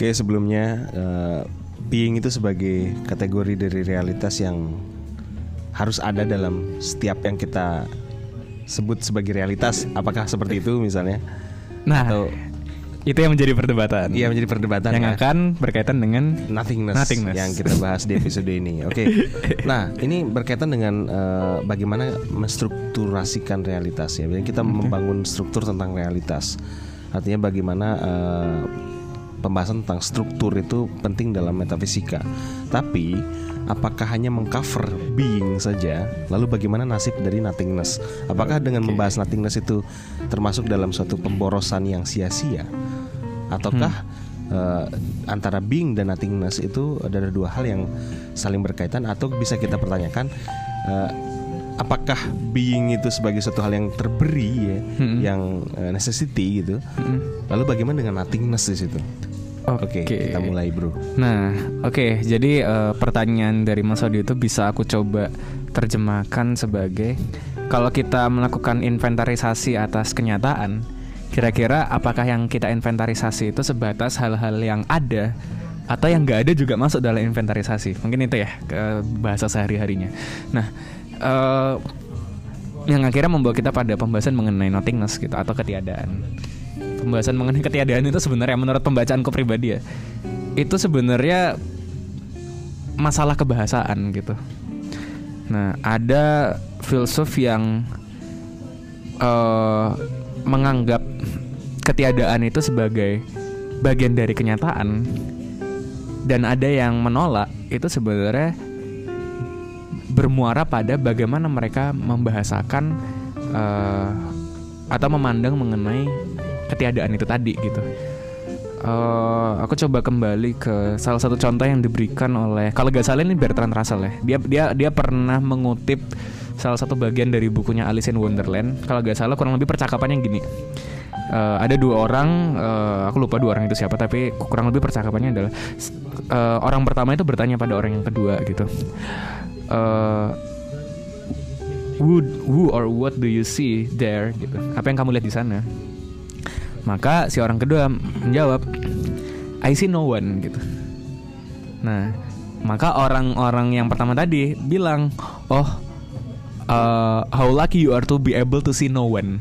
Oke sebelumnya uh, being itu sebagai kategori dari realitas yang harus ada dalam setiap yang kita sebut sebagai realitas. Apakah seperti itu misalnya? Nah, Atau itu yang menjadi perdebatan. Iya menjadi perdebatan yang ya. akan berkaitan dengan nothingness, nothingness yang kita bahas di episode ini. Oke. Okay. Nah ini berkaitan dengan uh, bagaimana menstrukturasikan realitas ya. Jadi kita membangun struktur tentang realitas. Artinya bagaimana uh, pembahasan tentang struktur itu penting dalam metafisika. Tapi apakah hanya mengcover being saja? Lalu bagaimana nasib dari nothingness? Apakah dengan membahas nothingness itu termasuk dalam suatu pemborosan yang sia-sia? Ataukah hmm. uh, antara being dan nothingness itu adalah dua hal yang saling berkaitan atau bisa kita pertanyakan uh, apakah being itu sebagai suatu hal yang terberi ya, hmm. yang uh, necessity gitu. Hmm. Lalu bagaimana dengan nothingness di situ? Oke, okay, okay. kita mulai bro. Nah, oke, okay, jadi uh, pertanyaan dari Mas Odi itu bisa aku coba terjemahkan sebagai kalau kita melakukan inventarisasi atas kenyataan, kira-kira apakah yang kita inventarisasi itu sebatas hal-hal yang ada atau yang nggak ada juga masuk dalam inventarisasi? Mungkin itu ya ke bahasa sehari-harinya. Nah, uh, yang akhirnya membawa kita pada pembahasan mengenai nothingness gitu atau ketiadaan pembahasan mengenai ketiadaan itu sebenarnya menurut pembacaanku pribadi ya itu sebenarnya masalah kebahasaan gitu. Nah ada filsuf yang uh, menganggap ketiadaan itu sebagai bagian dari kenyataan dan ada yang menolak itu sebenarnya bermuara pada bagaimana mereka membahasakan uh, atau memandang mengenai ketiadaan itu tadi gitu. Uh, aku coba kembali ke salah satu contoh yang diberikan oleh kalau gak salah ini Bertrand Russell ya. Dia dia dia pernah mengutip salah satu bagian dari bukunya Alice in Wonderland. Kalau gak salah kurang lebih percakapannya gini. Uh, ada dua orang, uh, aku lupa dua orang itu siapa, tapi kurang lebih percakapannya adalah uh, orang pertama itu bertanya pada orang yang kedua gitu. Uh, who, who or what do you see there gitu? Apa yang kamu lihat di sana? Maka si orang kedua menjawab, I see no one gitu. Nah, maka orang-orang yang pertama tadi bilang, oh, uh, how lucky you are to be able to see no one.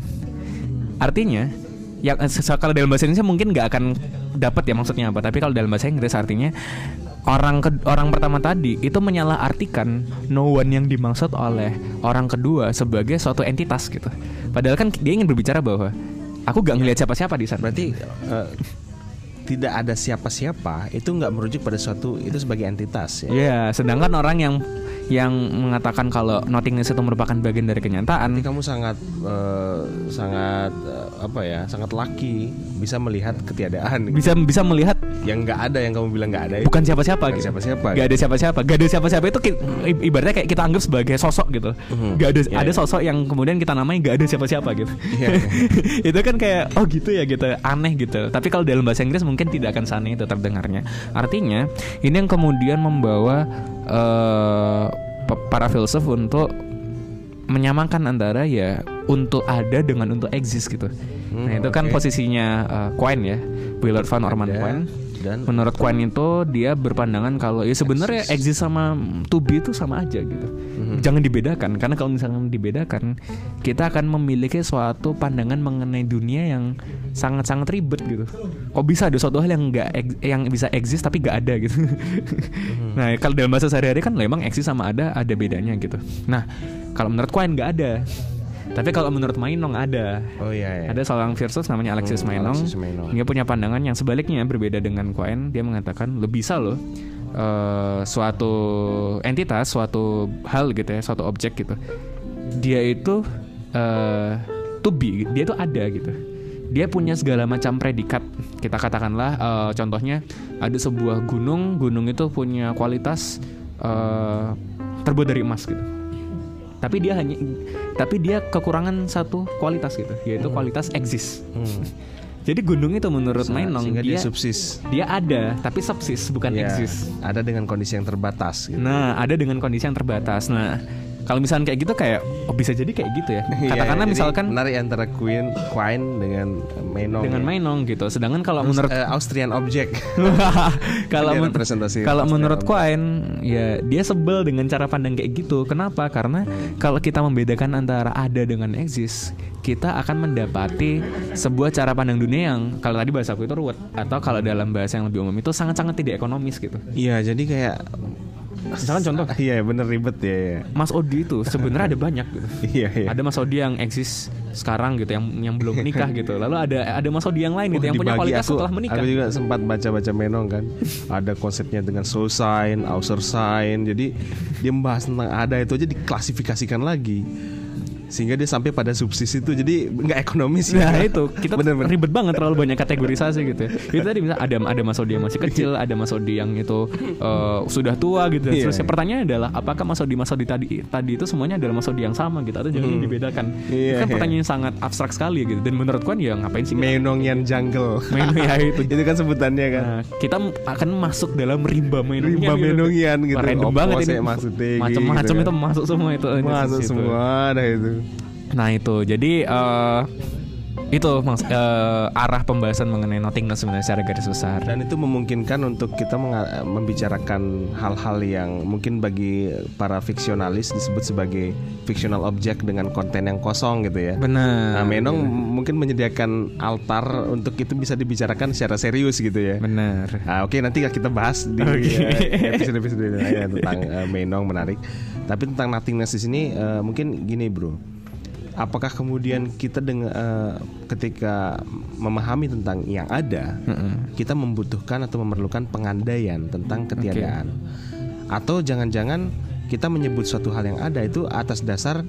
Artinya, yang kalau dalam bahasa Indonesia mungkin nggak akan dapat ya maksudnya apa. Tapi kalau dalam bahasa Inggris artinya orang ke, orang pertama tadi itu menyalahartikan no one yang dimaksud oleh orang kedua sebagai suatu entitas gitu. Padahal kan dia ingin berbicara bahwa aku gak ngelihat siapa-siapa di sana. Berarti uh, tidak ada siapa-siapa itu nggak merujuk pada suatu itu sebagai entitas ya. Iya, yeah, sedangkan orang yang yang mengatakan kalau nothingness itu merupakan bagian dari kenyataan. Jadi kamu sangat uh, sangat uh, apa ya, sangat laki bisa melihat ketiadaan. Bisa gitu. bisa melihat yang nggak ada yang kamu bilang nggak ada. Bukan siapa-siapa. Gitu. Siapa-siapa. Gak ada siapa-siapa. Gak ada siapa-siapa itu ibaratnya kayak kita anggap sebagai sosok gitu. Mm-hmm. Gak ada yeah, ada yeah. sosok yang kemudian kita namai gak ada siapa-siapa gitu. Yeah, yeah. itu kan kayak oh gitu ya gitu aneh gitu. Tapi kalau dalam bahasa Inggris mungkin tidak akan sana itu terdengarnya. Artinya ini yang kemudian membawa uh, para filsuf untuk menyamakan antara ya untuk ada dengan untuk eksis gitu. Hmm, nah itu kan posisinya uh, Quine ya, Willard van Orman Quine dan menurut Quine itu dia berpandangan kalau ya sebenarnya exist sama to be itu sama aja gitu. Mm-hmm. Jangan dibedakan karena kalau misalnya dibedakan kita akan memiliki suatu pandangan mengenai dunia yang sangat-sangat ribet gitu. Kok bisa ada suatu hal yang enggak yang bisa exist tapi gak ada gitu. Mm-hmm. Nah, kalau dalam bahasa sehari-hari kan memang exist sama ada ada bedanya gitu. Nah, kalau menurut Quine nggak ada tapi kalau menurut Mainong ada. Oh iya, iya. Ada seorang filsuf namanya Alexis hmm, Mainong. Alexis Mainong. Dia punya pandangan yang sebaliknya berbeda dengan Cohen. Dia mengatakan lebih bisa loh uh, suatu entitas, suatu hal gitu ya, suatu objek gitu. Dia itu uh, to be, dia itu ada gitu. Dia punya segala macam predikat. Kita katakanlah uh, contohnya ada sebuah gunung, gunung itu punya kualitas uh, terbuat dari emas gitu tapi dia hanya tapi dia kekurangan satu kualitas gitu yaitu hmm. kualitas eksis hmm. Jadi gunung itu menurut Mainong dia, dia subsis. Dia ada tapi subsis bukan ya, eksis. Ada dengan kondisi yang terbatas gitu. Nah, ada dengan kondisi yang terbatas. Nah, kalau misalnya kayak gitu kayak oh bisa jadi kayak gitu ya Iya, katakanlah jadi misalkan menarik antara Queen, Quine dengan Menong. dengan ya. Mainong gitu sedangkan kalau Terus, menurut eh, Austrian Object. kalau men- kalau menurut. Quine ya dia sebel dengan cara pandang kayak gitu kenapa karena kalau kita membedakan antara ada dengan eksis kita akan mendapati sebuah cara pandang dunia yang kalau tadi bahasa aku itu ruwet atau kalau dalam bahasa yang lebih umum itu sangat-sangat tidak ekonomis gitu Iya, jadi kayak misalkan contoh Iya, bener ribet ya. ya. Mas Odi itu sebenarnya ada banyak gitu Iya, iya. ada Mas Odi yang eksis sekarang gitu yang yang belum menikah gitu lalu ada ada Mas Odi yang lain gitu yang punya kualitas aku, setelah menikah Aku juga sempat baca-baca Menong kan. ada konsepnya dengan soul sign, outer sign. Jadi dia membahas tentang ada itu aja diklasifikasikan lagi. Sehingga dia sampai pada subsis itu. Jadi nggak ekonomis Nah ya. itu kita Bener-bener. ribet banget terlalu banyak kategorisasi gitu. ya. Itu tadi misalnya ada ada Mas Odi yang masih kecil, ada Mas Odi yang itu eh, sudah tua gitu. Dan Iya. seterusnya pertanyaannya adalah apakah Mas Odi Mas Odi tadi tadi itu semuanya adalah Mas Odi yang sama gitu atau jangan dibedakan? Iya, itu kan iya. pertanyaan yang sangat abstrak sekali gitu. Dan menurut kan ya ngapain sih? Menongian jungle. Main ya itu. itu kan sebutannya kan. Nah, kita akan masuk dalam rimba mainongian Rimba Menongian gitu. Wah, Random Opo banget ini. maksudnya Macam-macam gitu itu kan. masuk semua itu. Masuk semua ada itu. Nah itu jadi eh, itu maks- eh, arah pembahasan mengenai nothingness sebenarnya secara garis besar. Dan itu memungkinkan untuk kita membicarakan hal-hal yang mungkin bagi para fiksionalis disebut sebagai fictional object dengan konten yang kosong gitu ya. Benar. Nah, Menong mungkin menyediakan altar untuk itu bisa dibicarakan secara serius gitu ya. Benar. Nah, oke nanti kita bahas di eh, episode-episode lainnya tentang eh, Menong menarik. Tapi tentang nothingness di sini eh, mungkin gini, Bro. Apakah kemudian kita dengan eh, ketika memahami tentang yang ada, kita membutuhkan atau memerlukan pengandaian tentang ketiadaan? Atau jangan-jangan kita menyebut suatu hal yang ada itu atas dasar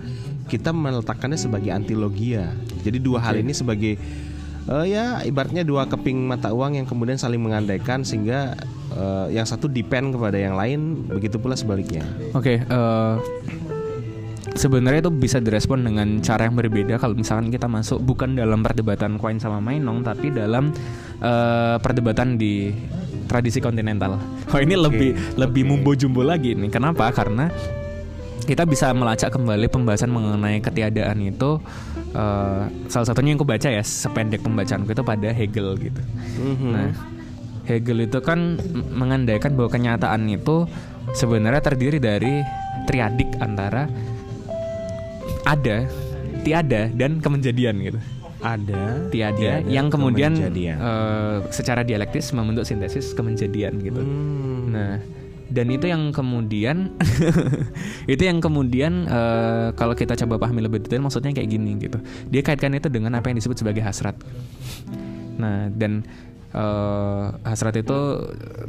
kita meletakkannya sebagai antilogia. Jadi dua hal ini sebagai eh, ya ibaratnya dua keping mata uang yang kemudian saling mengandaikan sehingga eh, yang satu depend kepada yang lain begitu pula sebaliknya. Oke. eh, sebenarnya itu bisa direspon dengan cara yang berbeda kalau misalkan kita masuk bukan dalam perdebatan Quine sama Mainong tapi dalam eh, perdebatan di tradisi kontinental. Oh ini lebih lebih mumbo jumbo lagi nih. Kenapa? Karena kita bisa melacak kembali pembahasan mengenai ketiadaan itu eh, salah satunya yang aku baca ya sependek pembacaanku itu pada Hegel gitu. Nah, Hegel itu kan mengandaikan bahwa kenyataan itu sebenarnya terdiri dari triadik antara ada, tiada dan kemenjadian gitu. Ada Tiada, yang kemudian kemenjadian. eh, secara dialektis membentuk sintesis kemenjadian gitu. Hmm. Nah, dan itu yang kemudian itu yang kemudian eh, kalau kita coba pahami lebih detail maksudnya kayak gini gitu. Dia kaitkan itu dengan apa yang disebut sebagai hasrat. Nah, dan eh, hasrat itu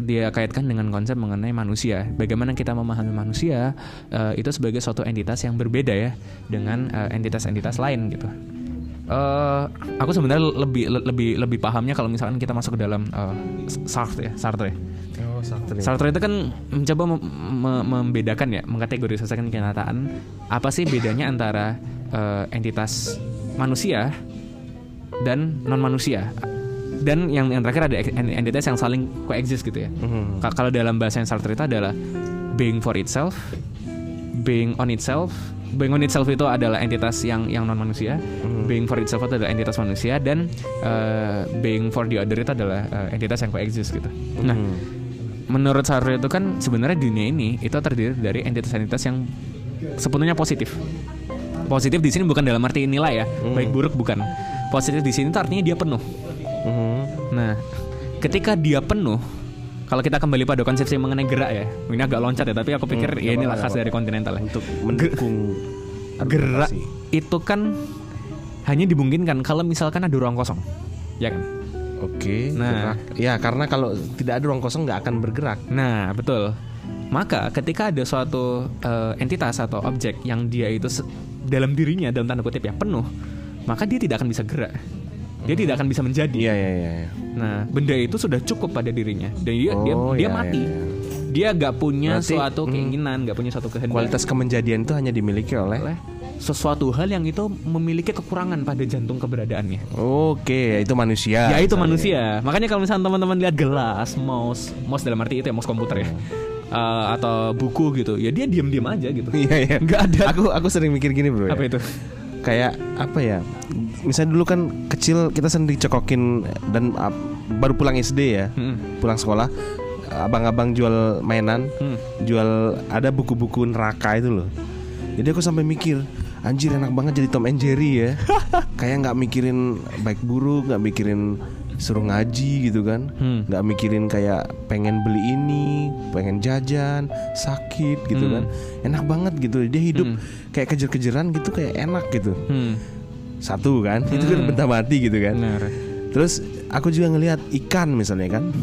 dia kaitkan dengan konsep mengenai manusia. Bagaimana kita memahami manusia eh, itu sebagai suatu entitas yang berbeda ya dengan eh, entitas-entitas lain gitu. Eh, aku sebenarnya lebih lebih lebih pahamnya kalau misalkan kita masuk ke dalam eh, Sartre ya, Sartre. Oh, Sartre. Sartre itu kan mencoba mem- me- membedakan ya, mengkategorisasikan kenyataan. Apa sih bedanya antara eh, entitas manusia dan non manusia? Dan yang, yang terakhir ada en- entitas yang saling coexist gitu ya. Mhm. Ka- Kalau dalam bahasa yang Sartre itu adalah being for itself, being on itself. Being on itself itu adalah entitas yang yang non manusia, being for itself itu adalah entitas manusia dan eh, being for the other itu adalah eh, entitas yang coexist gitu. Nah, Mhm. menurut Sartre itu kan sebenarnya dunia ini itu terdiri dari entitas-entitas yang sepenuhnya positif. Positif di sini bukan dalam arti nilai ya, baik buruk bukan. Positif di sini itu artinya dia penuh. Mhm. Nah, ketika dia penuh, kalau kita kembali pada konsepsi mengenai gerak ya, ini agak loncat ya, tapi aku pikir ya inilah khas dari kontinental ya. untuk mendukung Gerak itu kan hanya dimungkinkan kalau misalkan ada ruang kosong, ya kan? Oke. Nah. gerak. ya karena kalau tidak ada ruang kosong nggak akan bergerak. Nah, betul. Maka ketika ada suatu eh, entitas atau objek yang dia itu dalam dirinya dalam tanda kutip ya penuh, maka dia tidak akan bisa gerak. Dia tidak akan bisa menjadi. Iya iya iya. iya. Nah, benda itu sudah cukup pada dirinya dan dia dia, Oh, dia iya, mati. iya, iya. Dia gak punya Berarti, suatu hmm, keinginan, gak punya suatu kehendak. Kualitas kemenjadian itu hanya dimiliki oleh. oleh sesuatu hal yang itu memiliki kekurangan pada jantung keberadaannya. Oke, itu manusia. ya itu misalnya. manusia. Makanya kalau misalnya teman-teman lihat gelas, mouse, mouse dalam arti itu ya mouse komputer ya. eh, atau buku gitu, ya dia diam-diam aja gitu. Iya iya. Nggak ada Aku aku sering mikir gini bro. ya. apa itu? Kayak apa ya? Misalnya dulu kan kecil kita sering dicekokin dan ah, baru pulang SD ya, Hmm. pulang sekolah, abang-abang jual mainan, Hmm. jual ada buku-buku neraka itu loh. Jadi aku sampai mikir, anjir enak banget jadi Tom and Jerry ya. Kayak nggak mikirin baik buruk, nggak mikirin suruh ngaji gitu kan, Hmm. nggak mikirin kayak pengen beli ini, pengen jajan, sakit gitu Hmm. kan, enak banget gitu. Dia hidup Hmm. kayak kejar-kejaran gitu, kayak enak gitu. Hmm. Satu kan, itu kan Hmm. benda mati gitu kan. Benar. Terus aku juga ngelihat ikan misalnya kan,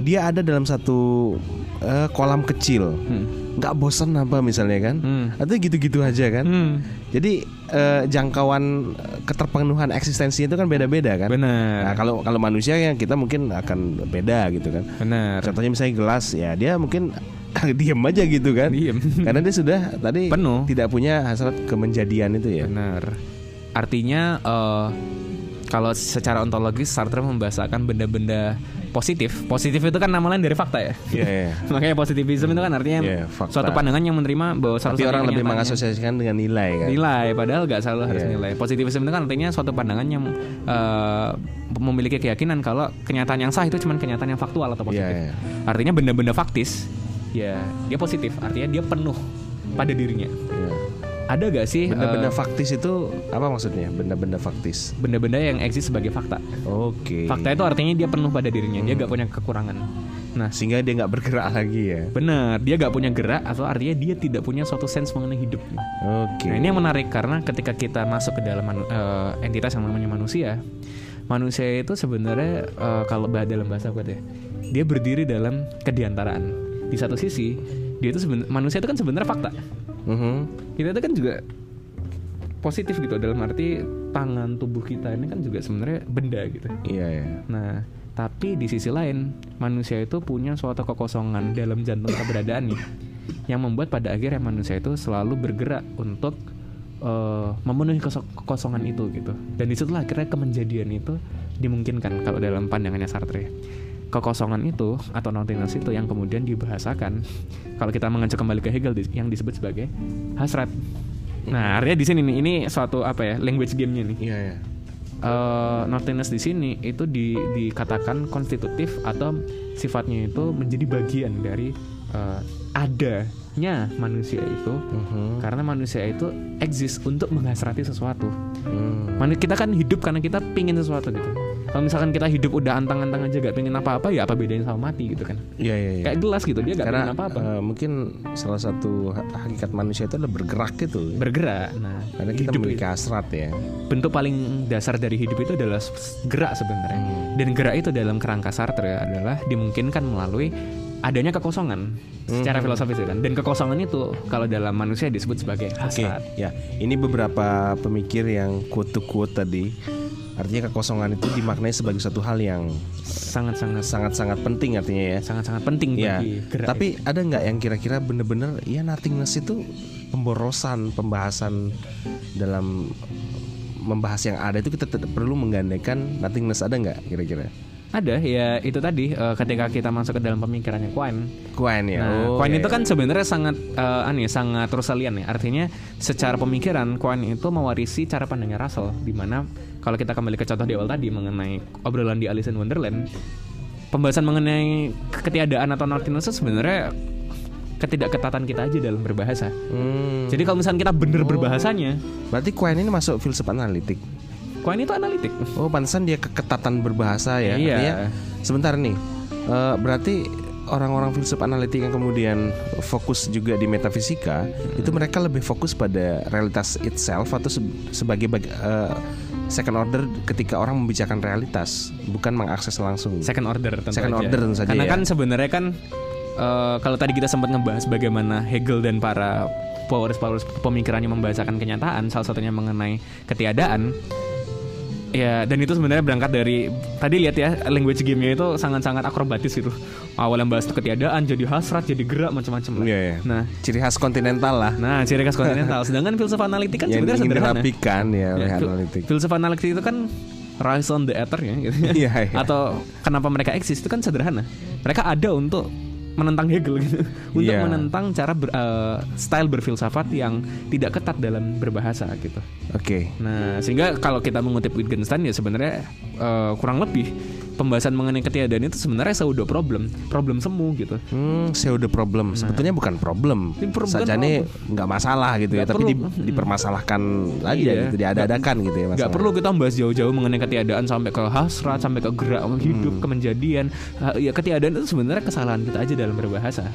dia ada dalam satu eh, kolam kecil, Hmm. Nggak bosan apa misalnya kan? Hmm. Atau gitu-gitu aja kan? Hmm. Jadi eh, jangkauan eh, keterpenuhan eksistensi itu kan beda-beda kan? Benar. Nah, kalau kalau manusia yang kita mungkin akan beda gitu kan. Benar. Contohnya misalnya gelas ya dia mungkin diem aja gitu kan. Diem. Karena dia sudah tadi Penuh. tidak punya hasrat kemenjadian itu ya. Benar. Artinya eh, kalau secara ontologis Sartre membahasakan benda-benda positif. Positif itu kan nama lain dari fakta ya. Iya, iya. Makanya positivisme itu kan artinya fakta. suatu pandangan yang menerima bahwa Tapi satu-satunya orang lebih mengasosiasikan dengan nilai kan. nilai padahal nggak selalu harus Iya. nilai positivisme itu kan artinya suatu pandangan yang eh, memiliki keyakinan kalau kenyataan yang sah itu cuma kenyataan yang faktual atau positif Iya, iya. artinya benda-benda faktis ya dia positif artinya dia penuh pada dirinya Iya. Ada gak sih Benda-benda eh, faktis itu apa maksudnya? Benda-benda faktis. benda-benda yang eksis sebagai fakta Oke. fakta itu artinya dia penuh pada dirinya dia gak punya kekurangan nah Sehingga dia nggak bergerak lagi ya. benar dia gak punya gerak atau artinya dia tidak punya suatu sense mengenai hidup Oke. Nah ini yang menarik karena ketika kita masuk ke dalam eh, entitas yang namanya manusia, manusia itu sebenarnya eh, kalau dalam bahasa gue deh, dia berdiri dalam kediantaraan. Di satu sisi dia itu manusia itu kan sebenarnya fakta. Mhm. Kita itu kan juga positif gitu dalam arti tangan tubuh kita ini kan juga sebenarnya benda gitu. Iya ya. Nah tapi di sisi lain manusia itu punya suatu kekosongan dalam jantung keberadaannya yang membuat pada akhirnya manusia itu selalu bergerak untuk eh, memenuhi kekosongan itu gitu dan di situlah akhirnya kemenjadian itu dimungkinkan kalau dalam pandangannya Sartre kekosongan itu atau nothingness itu yang kemudian dibahasakan kalau kita mengacu kembali ke Hegel yang disebut sebagai hasrat nah artinya di sini nih ini suatu apa ya language game-nya nih Iya ya. eh nothingness di sini itu di, dikatakan konstitutif atau sifatnya itu menjadi bagian dari eh, adanya manusia itu Mhm. karena manusia itu eksis untuk menghasrati sesuatu. Hmm. Manu- Kita kan hidup karena kita pingin sesuatu gitu. Kalau misalkan kita hidup udah antang-antang aja gak pingin apa-apa ya apa bedanya sama mati gitu kan? Iya iya iya. Kayak gelas gitu dia gak Karena pingin apa-apa. eh, mungkin salah satu ha- hakikat manusia itu adalah bergerak gitu. Bergerak. Nah, Karena kita memiliki hasrat ya. bentuk paling dasar dari hidup itu adalah gerak sebenarnya. Hmm. Dan gerak itu dalam kerangka Sartre adalah dimungkinkan melalui adanya kekosongan secara Hmm. filosofis ya kan. Dan kekosongan itu kalau dalam manusia disebut sebagai hasrat. ya. Ini beberapa pemikir yang quote to quote tadi. Artinya kekosongan itu dimaknai sebagai suatu hal yang Sangat-sangat sangat-sangat penting artinya ya. sangat-sangat penting Ya, bagi gerak. tapi ada nggak yang kira-kira bener-bener ya nothingness itu pemborosan pembahasan dalam membahas yang ada itu kita tetap perlu menggandengkan nothingness ada nggak kira-kira? ada ya itu tadi eh, ketika kita masuk ke dalam pemikirannya Quine. Quine ya. Nah, oh, Quine ya, itu ya. kan sebenarnya sangat eh, aneh, sangat Russellian ya. Artinya secara pemikiran Quine itu mewarisi cara pandangnya Russell di mana kalau kita kembali ke contoh di awal tadi mengenai obrolan di Alice in Wonderland, pembahasan mengenai ketiadaan atau nothingness sebenarnya ketidakketatan kita aja dalam berbahasa. Hmm, Jadi kalau misalnya kita bener berbahasanya, berarti Quine ini masuk filsafat analitik. Quine itu analitik. Oh, pantesan dia keketatan berbahasa ya. Iya. Artinya, sebentar nih. eh, berarti orang-orang filsuf analitik yang kemudian fokus juga di metafisika, itu mereka lebih fokus pada realitas itself atau se- sebagai bag- eh, second order ketika orang membicarakan realitas, bukan mengakses langsung. second order tentu Second aja. order tentu saja Karena ya. kan sebenarnya kan eh, kalau tadi kita sempat ngebahas bagaimana Hegel dan para powerus-powerus pemikirannya membahasakan kenyataan, salah satunya mengenai ketiadaan. Ya, dan itu sebenarnya berangkat dari tadi lihat ya language game-nya itu sangat-sangat akrobatis gitu. Awalnya bahas ketiadaan, jadi hasrat, jadi gerak macam-macam lah. Iya, iya. Nah, Ciri khas kontinental lah nah ciri khas kontinental. Sedangkan filsafat analitik kan sebenarnya sederhana. dirapikan ya Ya, fil- analitik. Filsafat analitik itu kan rise on the ether ya gitu. Iya, iya. Atau kenapa mereka eksis itu kan sederhana. Mereka ada untuk menentang Hegel gitu untuk Iya. menentang cara ber- eh, style berfilsafat yang tidak ketat dalam berbahasa gitu. Oke. Nah, sehingga kalau kita mengutip Wittgenstein ya sebenarnya eh, kurang lebih pembahasan mengenai ketiadaan itu sebenarnya pseudo problem, problem semu gitu. Hmm, pseudo problem. Sebetulnya bukan problem. Saja nih nggak masalah gitu ya, Nggak tapi perlu. di- dipermasalahkan aja Iya. gitu, diada-adakan gitu ya Gak perlu kita membahas jauh-jauh mengenai ketiadaan sampai ke hasrat, sampai ke gerak hidup, Hmm. kemenjadian. Ya ketiadaan itu sebenarnya kesalahan kita aja dalam berbahasa.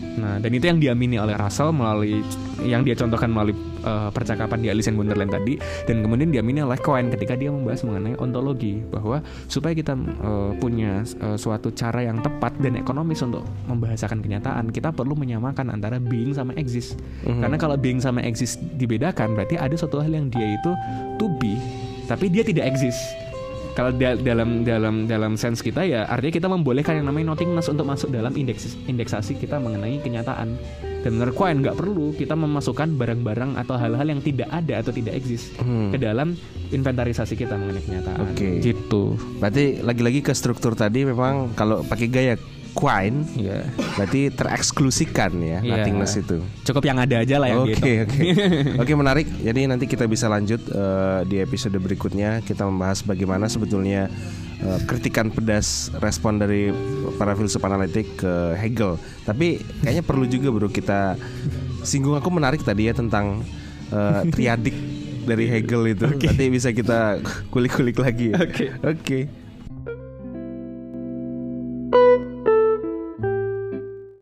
Nah, dan itu yang diamini oleh Russell melalui yang dia contohkan melalui eh, percakapan di Alice in Wonderland tadi dan kemudian diamini oleh Cohen ketika dia membahas mengenai ontologi bahwa supaya kita eh, punya eh, suatu cara yang tepat dan ekonomis untuk membahasakan kenyataan, kita perlu menyamakan antara being sama exist. Karena kalau being sama exist dibedakan berarti ada suatu hal yang dia itu to be tapi dia tidak exist. Kalau da- dalam dalam dalam sense kita ya artinya kita membolehkan yang namanya nothingness untuk masuk dalam indeks indeksasi kita mengenai kenyataan. Dan menurut nggak perlu kita memasukkan barang-barang atau hal-hal yang tidak ada atau tidak eksis Hmm. ke dalam inventarisasi kita mengenai kenyataan. Oke. Gitu. Berarti lagi-lagi ke struktur tadi memang kalau pakai gaya Quine Iya. berarti tereksklusikan ya Iya. nothingness itu. Cukup yang ada aja lah yang Oke gitu. oke oke menarik. Jadi nanti kita bisa lanjut eh, di episode berikutnya kita membahas bagaimana sebetulnya eh, kritikan pedas respon dari para filsuf analitik ke Hegel. Tapi kayaknya perlu juga bro kita singgung aku menarik tadi ya tentang eh, triadik dari Hegel itu. Nanti bisa kita kulik-kulik lagi. ya. Oke. Oke.